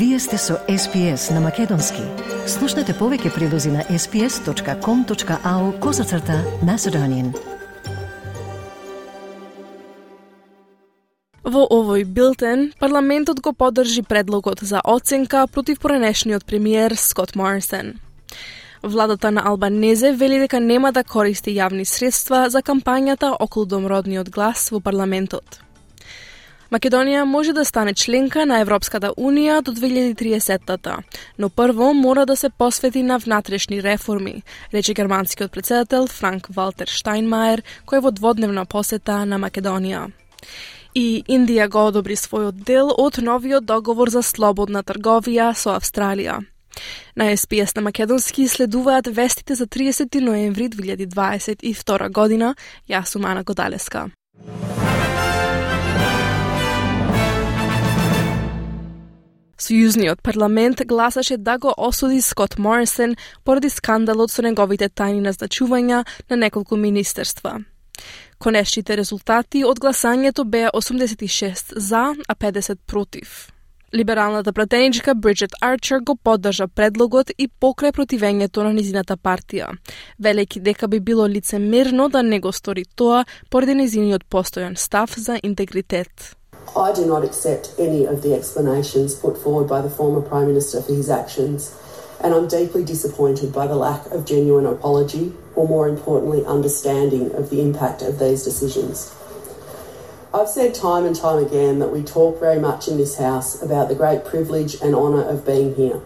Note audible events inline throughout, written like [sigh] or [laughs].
Вие сте со SPS на Македонски. Слушнете повеќе прилози на sps.com.au козацрта на Седонин. Во овој билтен, парламентот го поддржи предлогот за оценка против поранешниот премиер Скот Моррисон. Владата на Албанезе вели дека нема да користи јавни средства за кампањата околу домродниот глас во парламентот. Македонија може да стане членка на Европската Унија до 2030-та, но прво мора да се посвети на внатрешни реформи, рече германскиот председател Франк Валтер Штайнмаер, кој е во дводневна посета на Македонија. И Индија го одобри својот дел од новиот договор за слободна трговија со Австралија. На СПС на Македонски следуваат вестите за 30 ноември 2022 година. Јас сум Ана Годалеска. Сојузниот парламент гласаше да го осуди Скот Морисон поради скандалот со неговите тајни назначувања на неколку министерства. Конечните резултати од гласањето беа 86 за, а 50 против. Либералната пратеничка Бриджет Арчер го поддржа предлогот и покрај противењето на низината партија, велејќи дека би било лицемерно да не го стори тоа поради низиниот постојан став за интегритет. I do not accept any of the explanations put forward by the former Prime Minister for his actions, and I'm deeply disappointed by the lack of genuine apology, or more importantly, understanding of the impact of these decisions. I've said time and time again that we talk very much in this House about the great privilege and honour of being here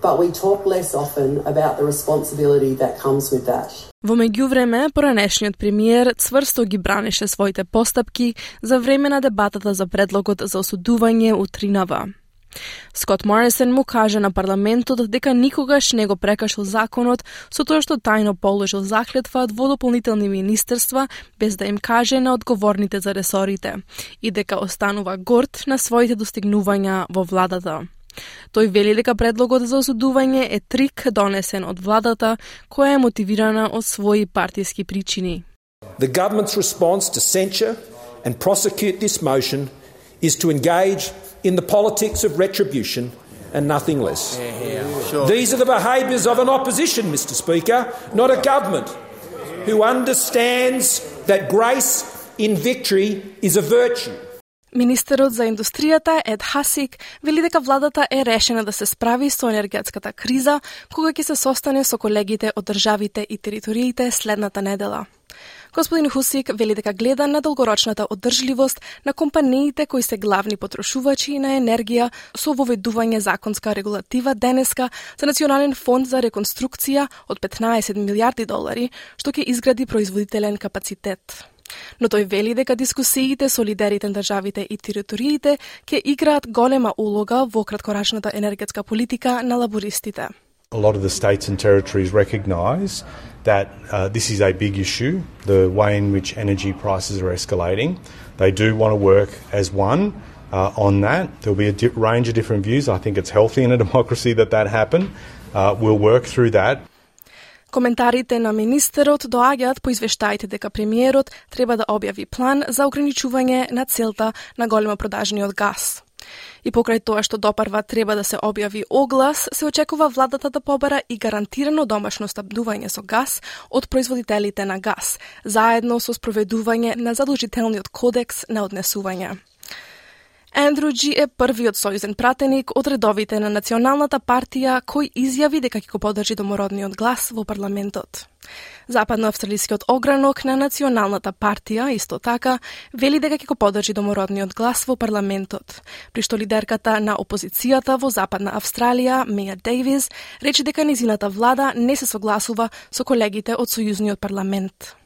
but we talk less often about the responsibility that comes with that. Во меѓувреме, поранешниот премиер цврсто ги бранеше своите постапки за време на дебатата за предлогот за осудување утринава. Скот Морисон му кажа на парламентот дека никогаш не го прекашил законот со тоа што тајно положил заклетва во дополнителни министерства без да им каже на одговорните за ресорите и дека останува горд на своите достигнувања во владата. Тој вели дека предлогот за осудување е трик донесен од владата која е мотивирана од своји партиски причини. The government's response to censure and prosecute this motion is to engage in the politics of retribution and nothing less. Yeah, yeah, sure. These are the behaviours of an opposition, Mr Speaker, not a government who understands that grace in victory is a virtue. Министерот за индустријата Ед Хасик вели дека владата е решена да се справи со енергетската криза кога ќе се состане со колегите од државите и териториите следната недела. Господин Хусик вели дека гледа на долгорочната одржливост на компаниите кои се главни потрошувачи на енергија со воведување законска регулатива денеска за Национален фонд за реконструкција од 15 милиарди долари, што ќе изгради производителен капацитет но тој вели дека дискусиите со лидерите на државите и териториите ќе играат голема улога во краткорачната енергетска политика на лабористите. A lot of the states and territories recognise that uh, this is a big issue, the way in which energy prices are escalating. They do want to work as one uh, on that. There'll be a range of different views. I think it's healthy in a [laughs] democracy that that happen. Uh, we'll work through that. Коментарите на министерот доаѓаат по извештаите дека премиерот треба да објави план за ограничување на целта на голема продажниот газ. И покрај тоа што допарва треба да се објави оглас, се очекува владата да побара и гарантирано домашно стабдување со газ од производителите на газ, заедно со спроведување на задолжителниот кодекс на однесување. Ендрю Джи е првиот сојузен пратеник од редовите на Националната партија кој изјави дека ќе го подржи домородниот глас во парламентот. Западноавстралискиот огранок на Националната партија исто така вели дека ќе го подржи домородниот глас во парламентот, при што лидерката на опозицијата во Западна Австралија, Меја Дейвис, рече дека низината влада не се согласува со колегите од Сојузниот парламент.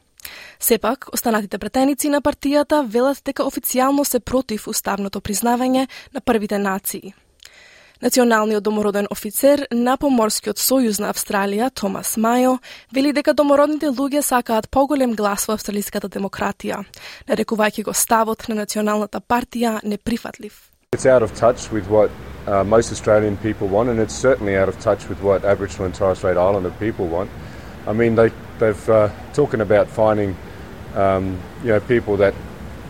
Сепак, останатите претеници на партијата велат дека официјално се против уставното признавање на првите нации. Националниот домороден офицер на Поморскиот сојуз на Австралија, Томас Мајо, вели дека домородните луѓе сакаат поголем глас во австралиската демократија, нарекувајќи го ставот на Националната партија неприфатлив. It's out of touch with what uh, most Australian people want, and it's certainly out of touch with what Aboriginal and Torres Strait Islander people want. I mean, they, they've uh, talking about finding um, you know people that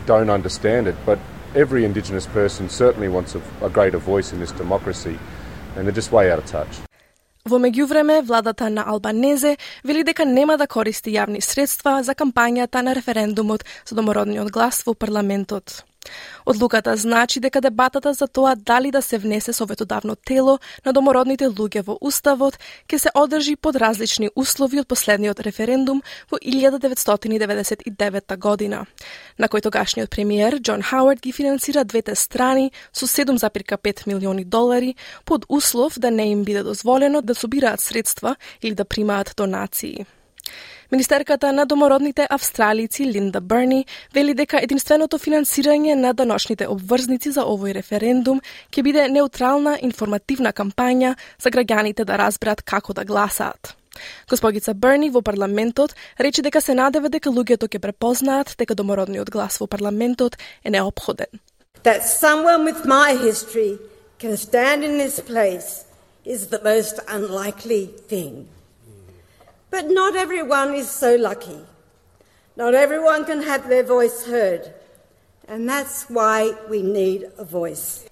don't understand it, but every Indigenous person certainly wants a, a greater voice in this democracy, and they're just way out of touch. Во меѓувреме, владата на Албанезе вели дека нема да користи јавни средства за кампањата на референдумот за домородниот глас во парламентот. Одлуката значи дека дебатата за тоа дали да се внесе советодавно тело на домородните луѓе во Уставот ќе се одржи под различни услови од последниот референдум во 1999 година, на кој тогашниот премиер Џон Хауард ги финансира двете страни со 7,5 милиони долари под услов да не им биде дозволено да собираат средства или да примаат донации. Министерката на домородните австралици Линда Берни вели дека единственото финансирање на даношните обврзници за овој референдум ќе биде неутрална информативна кампања за граѓаните да разберат како да гласаат. Госпогица Берни во парламентот рече дека се надева дека луѓето ќе препознаат дека домородниот глас во парламентот е необходен. That someone with my history can stand in this place is the most unlikely thing. But not everyone is so lucky. Not everyone can have their voice heard. And that's why we need a voice.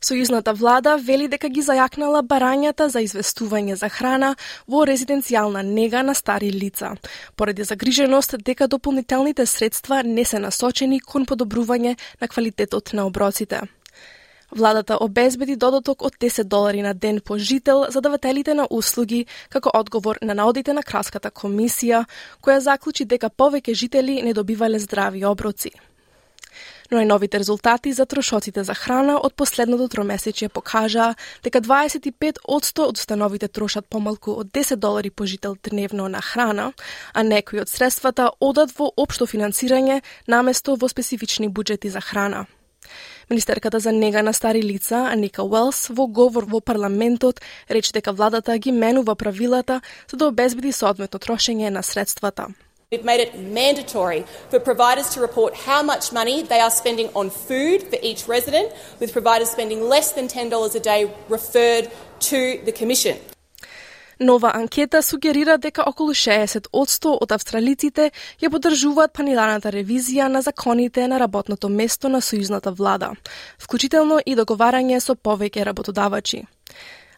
Сојузната влада вели дека ги зајакнала барањата за известување за храна во резиденцијална нега на стари лица, поради загриженост дека дополнителните средства не се насочени кон подобрување на квалитетот на оброците. Владата обезбеди додаток од 10 долари на ден по жител за давателите на услуги како одговор на наодите на Кралската комисија, која заклучи дека повеќе жители не добивале здрави оброци. Но новите резултати за трошоците за храна од последното тромесечие покажаа дека 25% од установите трошат помалку од 10 долари по жител дневно на храна, а некои од средствата одат во општо финансирање наместо во специфични буџети за храна. Министерката за нега на стари лица, Аника Уелс, во говор во парламентот, рече дека владата ги менува правилата за да обезбеди соодметно трошење на средствата. We've made it mandatory for providers to report how much money they are spending on food for each resident, with providers spending less than $10 a day referred to the Commission. Нова анкета сугерира дека околу 60% од австралиците ја поддржуваат планираната ревизија на законите на работното место на сојузната влада, вклучително и договарање со повеќе работодавачи.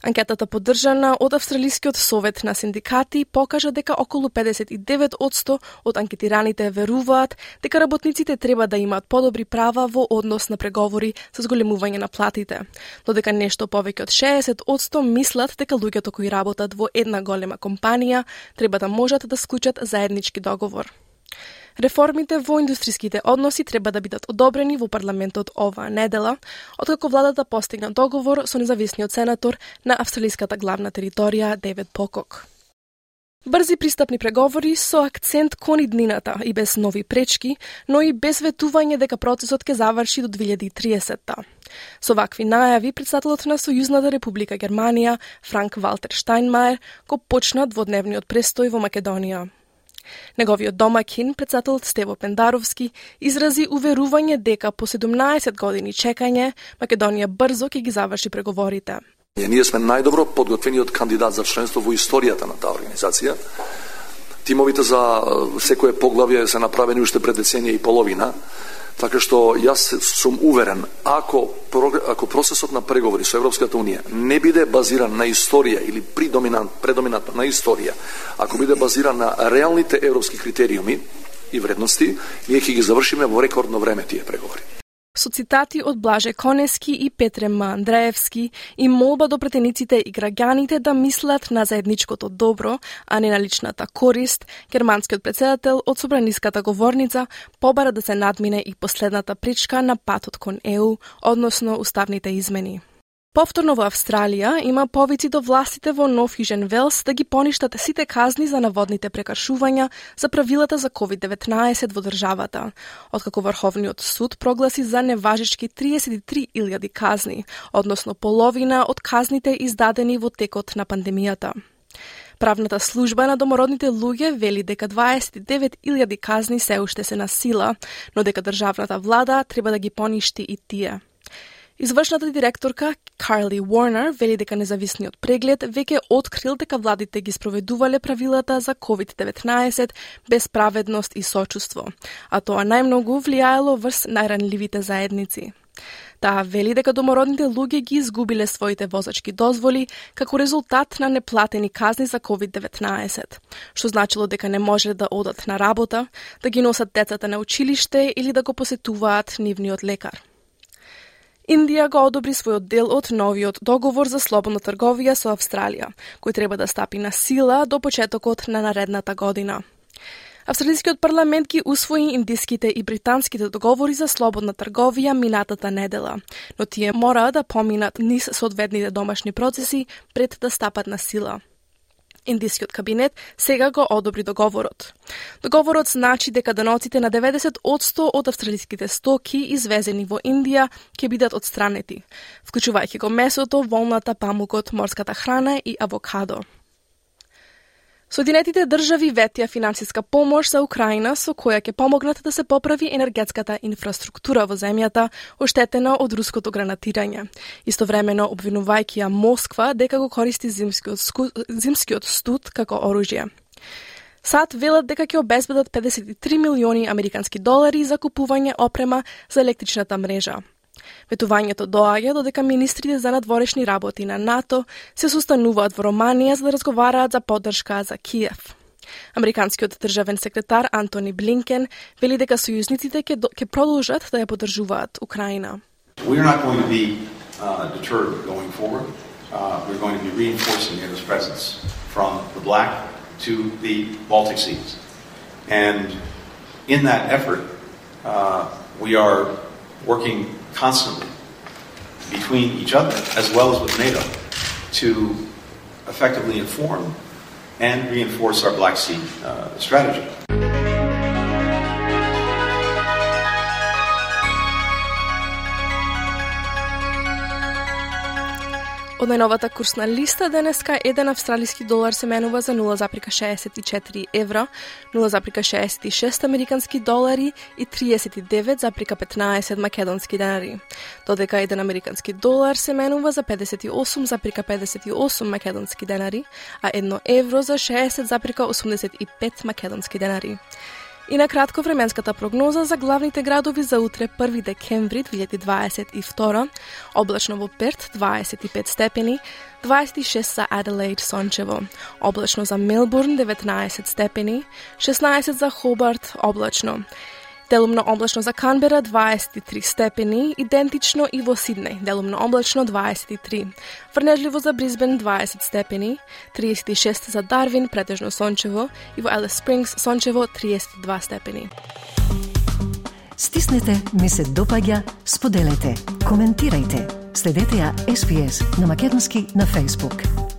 Анкетата поддржана од Австралискиот совет на синдикати покажа дека околу 59% од анкетираните веруваат дека работниците треба да имаат подобри права во однос на преговори со зголемување на платите, додека нешто повеќе од 60% мислат дека луѓето кои работат во една голема компанија треба да можат да склучат заеднички договор. Реформите во индустријските односи треба да бидат одобрени во парламентот оваа недела, откако владата постигна договор со независниот сенатор на австралиската главна територија Девет Покок. Брзи пристапни преговори со акцент кон иднината и без нови пречки, но и без ветување дека процесот ќе заврши до 2030-та. Со вакви најави, председателот на Сојузната република Германија, Франк Валтер Штайнмајер, го почна дводневниот престој во Македонија. Неговиот домакин, председател Стево Пендаровски, изрази уверување дека по 17 години чекање, Македонија брзо ќе ги заврши преговорите. Ние сме најдобро подготвениот кандидат за членство во историјата на таа организација. Тимовите за секое поглавје се направени уште пред деценија и половина Така што јас сум уверен, ако, ако процесот на преговори со Европската Унија не биде базиран на историја или придоминант, предоминантно на историја, ако биде базиран на реалните европски критериуми и вредности, ние ќе ги завршиме во рекордно време тие преговори со цитати од Блаже Конески и Петре Мандраевски Андреевски и молба до претениците и граѓаните да мислат на заедничкото добро, а не на личната корист, германскиот председател од собраниската говорница побара да се надмине и последната причка на патот кон ЕУ, односно уставните измени. Повторно во Австралија има повици до властите во Нов Южен Велс да ги поништат сите казни за наводните прекаршувања за правилата за COVID-19 во државата, откако Врховниот суд прогласи за неважички 33.000 казни, односно половина од казните издадени во текот на пандемијата. Правната служба на домородните луѓе вели дека 29.000 казни се уште се на сила, но дека државната влада треба да ги поништи и тие. Извршната директорка Карли Уорнер вели дека независниот преглед веќе открил дека владите ги спроведувале правилата за COVID-19 без праведност и сочувство, а тоа најмногу влијаело врз најранливите заедници. Таа вели дека домородните луѓе ги изгубиле своите возачки дозволи како резултат на неплатени казни за COVID-19, што значило дека не може да одат на работа, да ги носат децата на училиште или да го посетуваат нивниот лекар. Индија го одобри својот дел од новиот договор за слободна трговија со Австралија, кој треба да стапи на сила до почетокот на наредната година. Австралискиот парламент ги усвои индиските и британските договори за слободна трговија минатата недела, но тие мора да поминат низ соодветните домашни процеси пред да стапат на сила. Индискиот кабинет сега го одобри договорот. Договорот значи дека даноците на 90% од австралиските стоки извезени во Индија ќе бидат одстранети, вклучувајќи го месото, волната, памукот, морската храна и авокадо. Соединетите држави ветија финансиска помош за Украина со која ќе помогнат да се поправи енергетската инфраструктура во земјата оштетена од руското гранатирање. Истовремено обвинувајќи ја Москва дека го користи зимскиот, ску... зимскиот студ како оружје. САД велат дека ќе обезбедат 53 милиони американски долари за купување опрема за електричната мрежа. Ветувањето доаѓа додека министрите за надворешни работи на НАТО се состануваат во Романија за да разговараат за поддршка за Киев. Американскиот државен секретар Антони Блинкен вели дека сојузниците ќе, ќе продолжат да ја поддржуваат Украина. We are not going to be uh, deterred going forward. Uh, we're going to be reinforcing NATO's presence from the Black to the Baltic Seas. And in that effort, uh, we are working constantly between each other as well as with NATO to effectively inform and reinforce our Black Sea uh, strategy. Од најновата курсна листа денеска еден да австралиски долар се менува за 0,64 евро, 0,66 американски долари и 39,15 македонски денари. Додека еден американски долар се менува за 58,58 македонски денари, а едно евро за 60,85 македонски денари. И на кратко временската прогноза за главните градови за утре 1 декември 2022. Облачно во Перт 25 степени, 26 за Аделаид сончево, облачно за Мелбурн 19 степени, 16 за Хобарт облачно. Делумно облачно за Канбера 23 степени, идентично и во Сиднеј, делумно облачно 23. Врнежливо за Бризбен 20 степени, 36 за Дарвин, претежно сончево, и во Елес Спрингс сончево 32 степени. Стиснете, ми се допаѓа, споделете, коментирајте. Следете ја SPS на Македонски на Facebook.